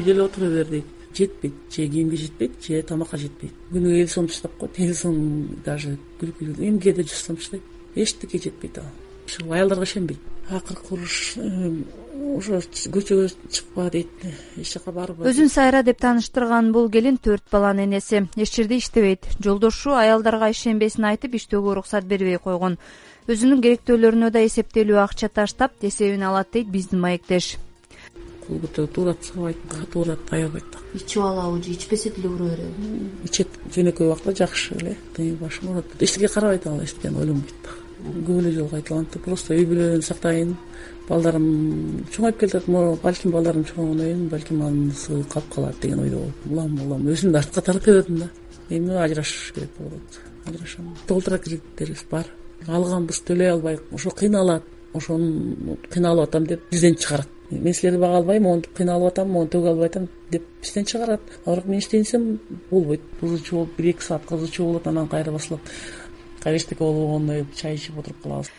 үйдө эле отура бер дейт жетпейт. Же кийимге жетпейт же тамакка жетпейт. Күнүгө элүү сом таштап коет. Элүү сом даже эми кээде жүз сом таштайт эчтеке жетпейт ага ушул аялдарга ишенбейт. Акыркы уруш ошо көчөгө чыкпа дейт эч жака барба өзүн сайра деп тааныштырган бул келин төрт баланын энеси. Эч жерде иштебейт. Жолдошу аялдарга ишенбесин айтып иштөөгө уруксат бербей койгон. Өзүнүн керектөөлөрүнө да эсептелүү акча таштап эсебин алат дейт биздин маектеш туура сабайт катуу урат аябайт да ичип алабы же ичпесе деле ура береби. Ичет жөнөкөй убакта жакшы эле тыйын башын урат эчтеке карабайт ал эчтекени ойлонбойт да. Көп эле жолу кайталанты просто үй бүлөмдү сактайын. Балдарым чоңоюп келатат балким балдарым чоңойгондон кийин балким анысы калып калат деген ойдо болуп улам улам өзүмдү артка тартып атам да. Эми ажырашыш керек болуп атат. Ажырашам. Толтура кредиттерибиз бар. Алганбыз төлөй албайт ошо кыйналат ошону кыйналып атам деп бизден чыгарат мен силерди бага албайм мону кыйналып атам мону төгө албай атам деп бизден чыгарат. А бирок мен иштейин десем болбойт. Кызы чуу бир эки саат чуу болот анан кайра басылат. Кайра эчтеке болуп болгондон кийин чай ичип отуруп калабыз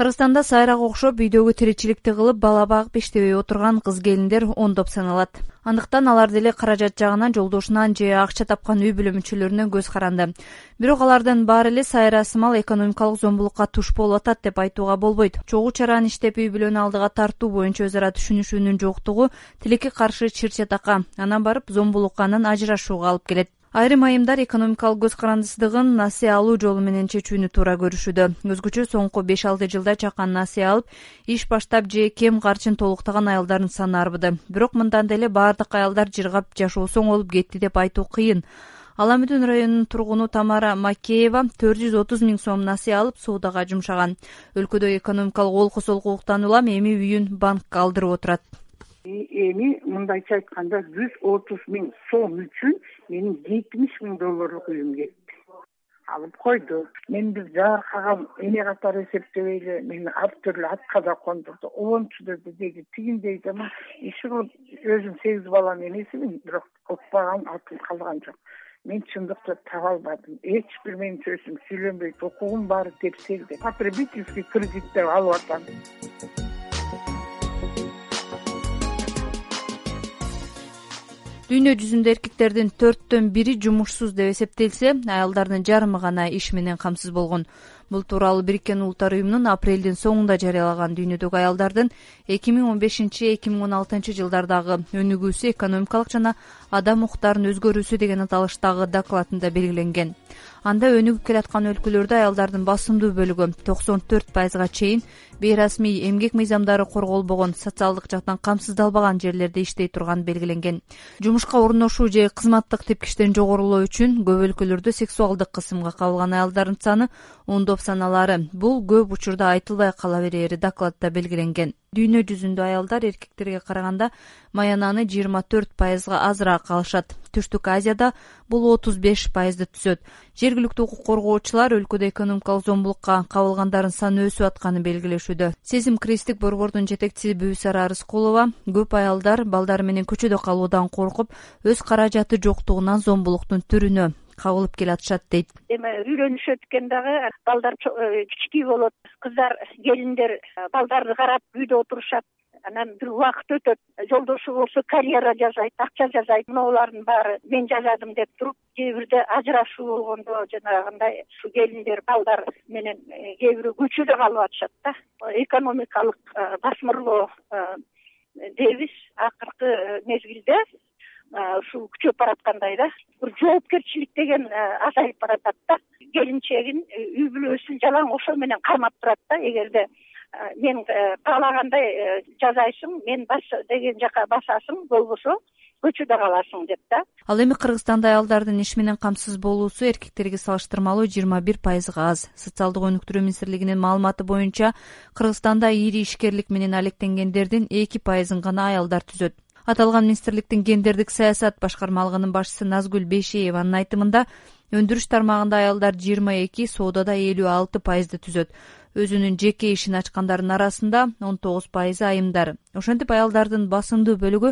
кыргызстанда сайрага окшоп үйдөгү тиричиликти кылып бала багып иштебей отурган кыз келиндер ондоп саналат. Андыктан алар деле каражат жагынан жолдошунан же акча тапкан үй бүлө мүчөлөрүнөн көз каранды. Бирок алардын баары эле сайра сымал экономикалык зомбулукка туш болуп атат деп айтууга болбойт. Чогуу чараны иштеп үй бүлөнү алдыга тартуу боюнча өз ара түшүнүшүүнүн жоктугу тилекке каршы чыр чатакка анан барып зомбулукка анан ажырашууга алып келет айрым айымдар экономикалык көз карандысыздыгын насыя алуу жолу менен чечүүнү туура көрүшүүдө. Өзгөчө соңку беш алты жылда чакан насыя алып иш баштап же кем карчын толуктаган аялдардын саны арбыды бирок мындан деле баардык аялдар жыргап жашоосу оңолуп кетти деп айтуу кыйын. Ала мүдүн районунун тургуну тамара макеева төрт жүз отуз миң сом насыя алып соодага жумшаган. Өлкөдө экономикалык олку солку уктан улам эми үйүн банкка алдырып отурат эми мындайча айтканда жүз отуз миң сом үчүн менин жетимиш миң долларлук үйүм кетти. Алып койду. Мен бир жабыркаган эне катары эсептебейли мени ар түрлүү атка да кондурду. Обончу деди деги тигиндей жаман иши кылып өзүм сегиз баланын энесимин бирок укпаган атым калган жок. Мен чындыкты таба албадым эч бир менин сөзүм сүйлөнбөйт укугум баары тепселди потребительский кредит деп алып атам дүйнө жүзүндө эркектердин төрттөн бири жумушсуз деп эсептелсе аялдардын жарымы гана иш менен камсыз болгон. Бул тууралуу бириккен улуттар уюмунун апрелдин соңунда жарыялаган дүйнөдөгү аялдардын эки миң он бешинчи эки миң он алтынчы жылдардагы өнүгүүсү экономикалык жана адам укуктарынын өзгөрүүсү деген аталыштагы докладында белгиленген анда өнүгүп келаткан өлкөлөрдө аялдардын басымдуу бөлүгү токсон төрт пайызга чейин бейрасмий эмгек мыйзамдары корголбогон социалдык жактан камсыздалбаган жерлерде иштей турганы белгиленген. Жумушка орношуу же кызматтык тепкичтен жогорулоо үчүн көп өлкөлөрдө сексуалдык кысымга кабылган аялдардын саны ондоп саналары. Бул көп учурда айтылбай кала берери докладда белгиленген дүйнө жүзүндө аялдар эркектерге караганда маянаны жыйырма төрт пайызга азыраак алышат. Түштүк азияда бул отуз беш пайызды түзөт. Жергиликтүү укук коргоочулар өлкөдө экономикалык зомбулукка кабылгандардын саны өсүп атканын белгилешүүдө. Сезим кресттик борбордун жетекчиси бүбүсара рыскулова көп аялдар балдары менен көчөдө калуудан коркуп өз каражаты жоктугунан зомбулуктун түрүнө кабылып келатышат дейт. Эми үйлөнүшөт экен дагы балдар э, кичинекей болот. Кыздар келиндер э, балдарды карап үйдө отурушат. Анан бир убакыт өтөт. Жолдошу болсо карьера жасайт акча жасайт мыналардын баары мен жасадым деп туруп кээ бирде ажырашуу болгондо жанагындай ушу келиндер балдар менен э, кээ бирөө көчөдө калып атышат да. Экономикалык басмырлоо дейбиз. Акыркы мезгилде ушул күчөп бараткандай да. Бир жоопкерчилик деген азайып баратат да. Келинчегин э, үй бүлөсүн жалаң ошо менен кармап турат да. Эгерде мен э, каалагандай э, жасайсың мен деген жака басасың болбосо көчөдө каласың деп да. Ал эми кыргызстанда аялдардын иш менен камсыз болуусу эркектерге салыштырмалуу жыйырма бир пайызга аз. Социалдык өнүктүрүү министрлигинин маалыматы боюнча кыргызстанда ири ишкерлик менен алектенгендердин эки пайызын гана аялдар түзөт аталган министрликтин гендердик саясат башкармалыгынын башчысы назгүл бейшееванын айтымында өндүрүш тармагында аялдар жыйырма эки соодада элүү алты пайызды түзөт. Өзүнүн жеке ишин ачкандардын арасында он тогуз пайызы айымдар. Ошентип аялдардын басымдуу бөлүгү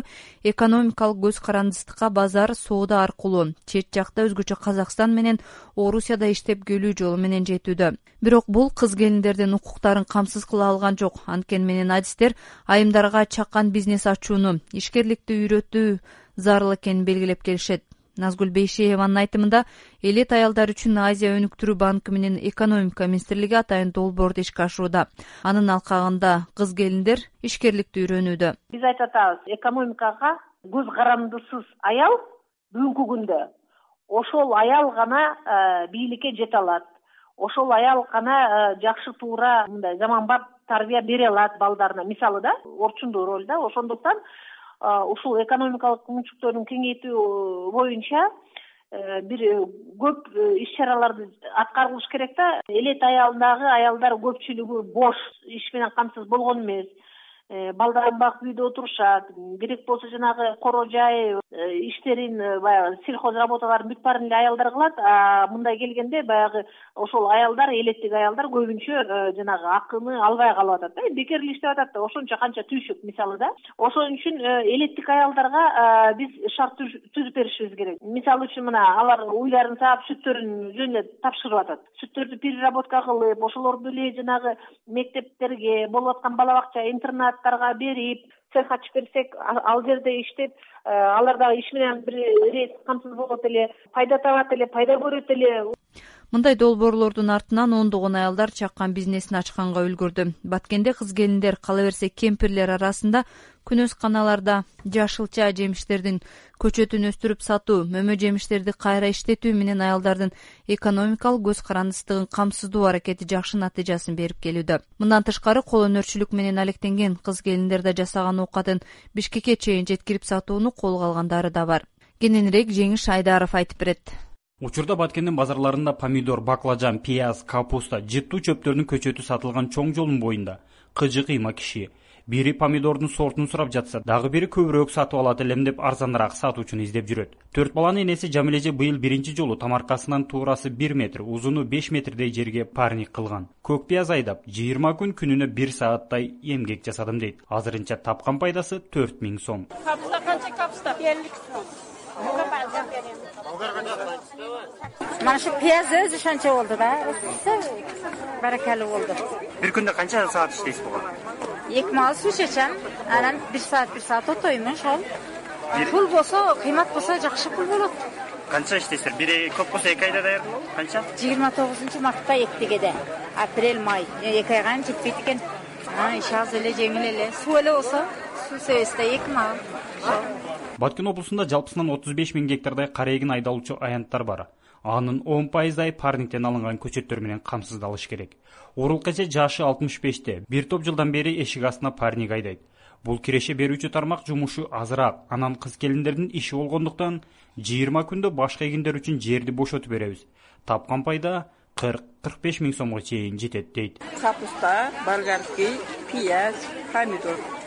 экономикалык көз карандысыздыкка базар соода аркылуу чет жакта өзгөчө казакстан менен орусияда иштеп келүү жолу менен жетүүдө. Бирок бул кыз келиндердин укуктарын камсыз кыла алган жок. Анткени менен адистер айымдарга чакан бизнес ачууну ишкерликти үйрөтүү зарыл экенин белгилеп келишет назгүл бейшееванын айтымында элет аялдар үчүн азия өнүктүрүү банкы менен экономика министрлиги атайын долбоорду ишке ашурууда анын алкагында кыз келиндер ишкерликти үйрөнүүдө. Биз айтып атабыз экономикага көз карандысыз аял бүгүнкү күндө. Ошол аял гана э, бийликке жете алат. Ошол аял гана э, жакшы туура мындай заманбап тарбия бере алат балдарына. Мисалы да орчундуу роль да. Ошондуктан ушул экономикалык мүмкүнчүлүктөрүн кеңейтүү боюнча э, бир көп э, иш чараларды аткарылыш керек да. Элет аялдагы аялдар көпчүлүгү бош иш менен камсыз болгон эмес Э, балдарын багып үйдө отурушат. Керек болсо жанагы коро жай э, иштерин э, баягы сельхоз работаларын бүт баарын эле аялдар кылат. А мындай келгенде баягы ошол аялдар элеттик аялдар көбүнчө жанагы акыны албай калып атат да бекер эле иштеп атат да. Ошончо канча түйшүк мисалы да. Ошон үчүн элеттик аялдарга биз шарт түзүп беришибиз керек. Мисалы үчүн мына алар уйларын саап сүттөрүн жөн эле тапшырып атат. Сүттөрдү переработка кылып ошолорду эле жанагы мектептерге болуп аткан бала бакча интернат берип цех ачып берсек ал жерде иштеп э, алар дагы иш менен бир ирет камсыз болот эле пайда табат эле пайда көрөт эле мындай долбоорлордун артынан ондогон аялдар чакан бизнесин ачканга үлгүрдү. Баткенде кыз келиндер кала берсе кемпирлер арасында күнөзканаларда жашылча жемиштердин көчөтүн өстүрүп сатуу мөмө жемиштерди кайра иштетүү менен аялдардын экономикалык көз карандысыздыгын камсыздоо аракети жакшы натыйжасын берип келүүдө. Мындан тышкары кол өнөрчүлүк менен алектенген кыз келиндер да жасаган оокатын бишкекке чейин жеткирип сатууну колго алгандары да бар. Кененирээк жеңиш айдаров айтып берет учурда баткендин базарларында помидор баклажан пияз капуста жыттуу чөптөрдүн көчөтү сатылган чоң жолдун боюнда кыжы кыйма киши. Бири помидордун сортун сурап жатса дагы бири көбүрөөк сатып алат элем деп арзаныраак сатуучуну издеп жүрөт. Төрт баланын энеси жамил эже быйыл биринчи жолу тамаркасынан туурасы бир метр узуну беш метрдей жерге парник кылган. Көк пияз айдап жыйырма күн күнүнө бир сааттай эмгек жасадым дейт. Азырынча тапкан пайдасы төрт миң сом. Капуста канча капуста? Элүү сом mana shu piyoz o'zi shuncha bo'ldi-da barakali bo'ldi bir kunda qancha soat ishlaysiz bugun ikki mol suv ichacham anан bir soat bir soat o'toyman ошол. Pul bo'lsa qiymat bo'lsa yaxshi pul bo'ladi qancha ishlaysizlar biri ko'p bo'lsa iki oyda tayyor bo'ladi qancha yigirma to'qqizinchi martda ekdik edi aprel may ikki oyga ham жетпейт экен. Ish oz эле жеңил эле. Suv эле болсо suv себесте эки мал ошол баткен облусунда жалпысынан отуз беш миң гектардай кара эгин айдалуучу аянттар бар. Анын он пайыздай парниктен алынган көчөттөр менен камсыздалыш керек. Урулк эже жашы алтымыш беште бир топ жылдан бери эшик астына парник айдайт. Бул киреше берүүчү тармак жумушу азыраак анан кыз келиндердин иши болгондуктан жыйырма күндө башка эгиндер үчүн жерди бошотуп беребиз. Тапкан пайда кырк кырк беш миң сомго чейин жетет дейт. Капуста болгарский пияз помидор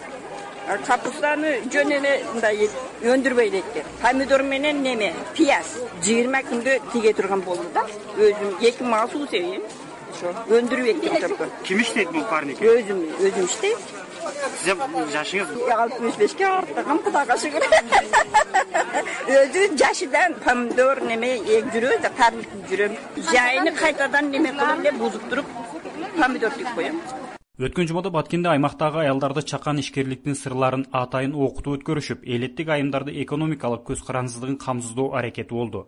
капустаны жөн эле мындай өндүрбөйт экен. Помидор менен неме? Пияз. Жыйырма күндө тиге турган болду да. Өзүм эки мал суу себейм ошо. Өндүрүп только ким иштейт бул парник? Өзүм өзүм иштейм. Сиз жашыңыз алтымыш бешке артыргам кудайга шүгүр. Өзү жашыдан помидор неме эгип жүрөбүз да парниктип жүрөм. Жайыны кайтадан неме кылып эле бузуп туруп помидор тигип коем өткөн жумада баткенде аймактагы аялдарды чакан ишкерликтин сырларын атайын окутуп өткөрүшүп элеттик айымдарды экономикалык көз карандысыздыгын камсыздоо аракети болду.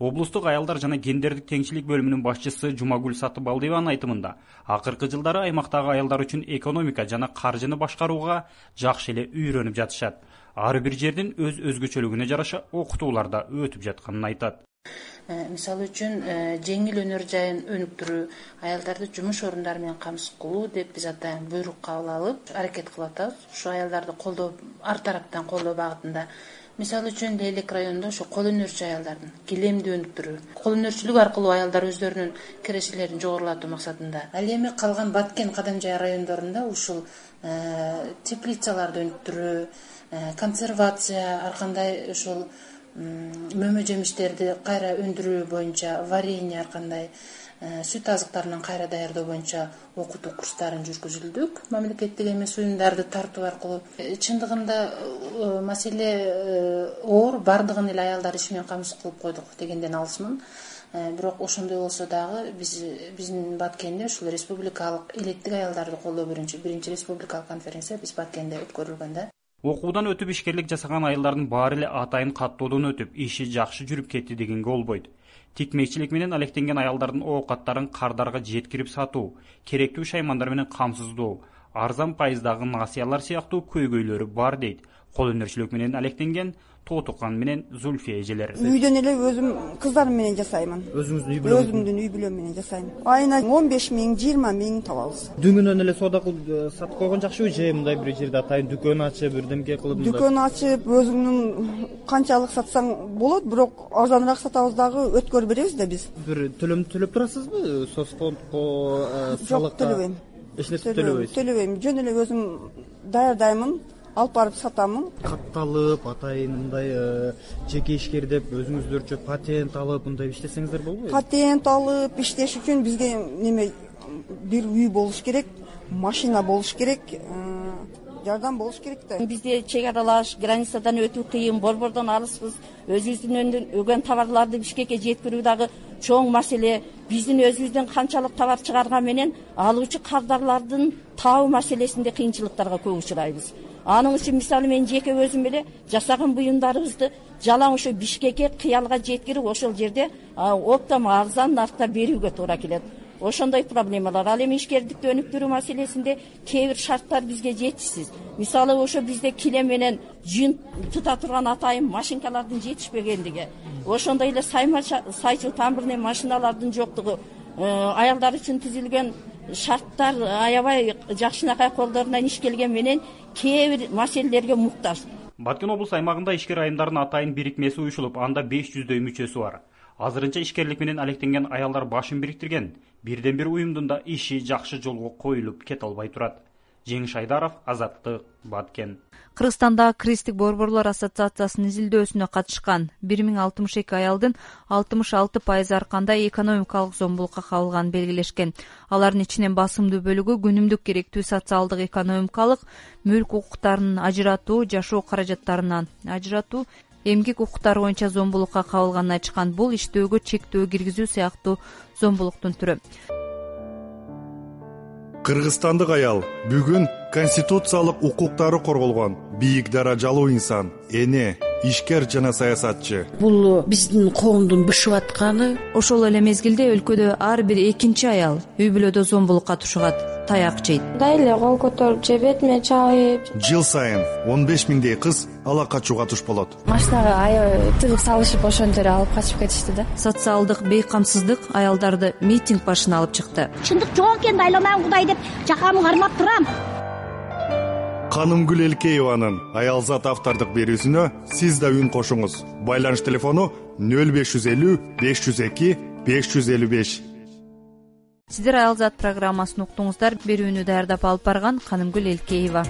Облустук аялдар жана гендердик теңчилик бөлүмүнүн башчысы жумагүл сатыбалдиеванын айтымында акыркы жылдары аймактагы аялдар үчүн экономика жана каржыны башкарууга жакшы эле үйрөнүп жатышат. Ар бир жердин өз өзгөчөлүгүнө жараша окутуулар да өтүп жатканын айтат мисалы үчүн э, жеңил өнөр жайын өнүктүрүү аялдарды жумуш орундары менен камсыз кылуу деп биз атайын буйрук кабыл алып аракет кылып атабыз ушу аялдарды колдоо ар тараптан колдоо багытында. Мисалы үчүн лейлек районунда ошо кол өнөрчү аялдардын килемди өнүктүрүү кол өнөрчүлүк аркылуу аялдар өздөрүнүн кирешелерин жогорулатуу максатында. Ал эми калган баткен кадамжай райондорунда ушул э, теплицаларды өнүктүрүү консервация ар кандай ушул мөмө жемиштерди кайра өндүрүү боюнча варенье ар кандай э, сүт азыктарынан кайра даярдоо боюнча окутуу курстарын жүргүзүлдүк. Мамлекеттик эмес уюмдарды тартуу аркылуу. Э, чындыгында э, маселе оор баардыгын эле аялдар иши менен камсыз кылып койдук дегенден алысмын. Бирок ошондой болсо дагы биз биздин баткенде ушул республикалык элеттик аялдарды колдоо боюнча биринчи республикалык конференция биз баткенде өткөрүлгөн да окуудан өтүп ишкерлик жасаган айылдардын баары эле атайын каттоодон өтүп иши жакшы жүрүп кетти дегенге болбойт тикмекчилик менен алектенген аялдардын оокаттарын кардарга жеткирип сатуу керектүү шаймандар менен камсыздоо арзан пайыздагы насыялар сыяктуу көйгөйлөрү бар дейт кол өнөрчүлүк менен алектенген тоотукан менен зульфия эжелер үйдөн эле өзүм кыздарым менен жасаймын. Өзүңүздүн үй бүлө өзүмдүн үй бүлөм менен жасайм айына он беш миң жыйырма миң табабыз дөңгөнөн эле соода кылып э, сатып койгон жакшыбы же мындай бир жерде атайын дүкөн ачып бирдемке кылып дүкөн ачып өзүңдүн канчалык сатсаң болот бирок арзаныраак сатабыз дагы өткөрүп беребиз да биз. Бир төлөм төлөп турасызбы? Соцфондко э, жок төлөбөйм. Эч нерсе төлөбөйсүз төлөбөйм. Жөн эле өзүм даярдаймын алып барып сатамын. Катталып атайын мындай э, жеке ишкер деп өзүңүздөрчө патент алып мындай иштесеңиздер болбойбу патент алып иштеш үчүн бизге неме бир үй болуш керек машина болуш керек э, жардам болуш керек да. Бизде чек аралаш границадан өтүү кыйын борбордон алыспыз өзүбүздүн өгөн товарларды бишкекке жеткирүү дагы чоң маселе. Биздин өзүбүздөн канчалык товар чыгарган менен алуучу кардарлардын табуу маселесинде кыйынчылыктарга көп учурайбыз анын үчүн мисалы мен жеке өзүм эле жасаган буюмдарыбызды жалаң ошо бишкекке кыялга жеткирип ошол жерде оптом арзан наркта берүүгө туура келет. Ошондой проблемалар. Ал эми ишкердикти өнүктүрүү маселесинде кээ бир шарттар бизге жетишсиз. Мисалы ошо бизде килем менен жүн тута турган атайын машинкалардын жетишпегендиги ошондой эле сайчу тамбурный машиналардын жоктугу э, аялдар үчүн түзүлгөн шарттар аябай жакшынакай колдорунан иш келгени менен кээ бир маселелерге муктаж. Баткен облус аймагында ишкер айымдардын атайын бирикмеси уюшулуп анда беш жүздөй мүчөсү бар. Азырынча ишкерлик менен алектенген аялдар башын бириктирген бирден бир уюмдун да иши жакшы жолго коюлуп кете албай турат жеңиш айдаров азаттык баткен. Кыргызстандагы кресттик борборлор ассоциациясынын изилдөөсүнө катышкан. Бир миң алтымыш эки аялдын алтымыш алты пайызы ар кандай экономикалык зомбулукка кабылганын белгилешкен. Алардын ичинен басымдуу бөлүгү күнүмдүк керектүү социалдык экономикалык мүлк укуктарын ажыратуу жашоо каражаттарынан ажыратуу эмгек укуктары боюнча зомбулукка кабылганын айтышкан. Бул иштөөгө чектөө киргизүү сыяктуу зомбулуктун түрү кыргызстандык аял бүгүн конституциялык укуктары корголгон бийик даражалуу инсан эне ишкер жана саясатчы. Бул биздин коомдун бышып атканы ошол эле мезгилде өлкөдө ар бир экинчи аял үй бүлөдө зомбулукка тушугат таяк жейт. Мындай эле кол көтөрүп же бетиме чабып жыл сайын он беш миңдей кыз ала качууга туш болот. Машинага аябай тыгып салышып эле алып качып кетишти да. Социалдык бейкамсыздык аялдарды митинг башына алып чыкты. Чындык жок экенди айланайын кудай деп жакамы кармап турам. Канымгүл элкееванын аялзат автордук берүүсүнө сиз да үн кошуңуз. Байланыш телефону нөл беш жүз элүү беш жүз эки беш жүз элүү беш сиздер аялзат программасын уктуңуздар. Берүүнү даярдап алып барган канымгүл элкеева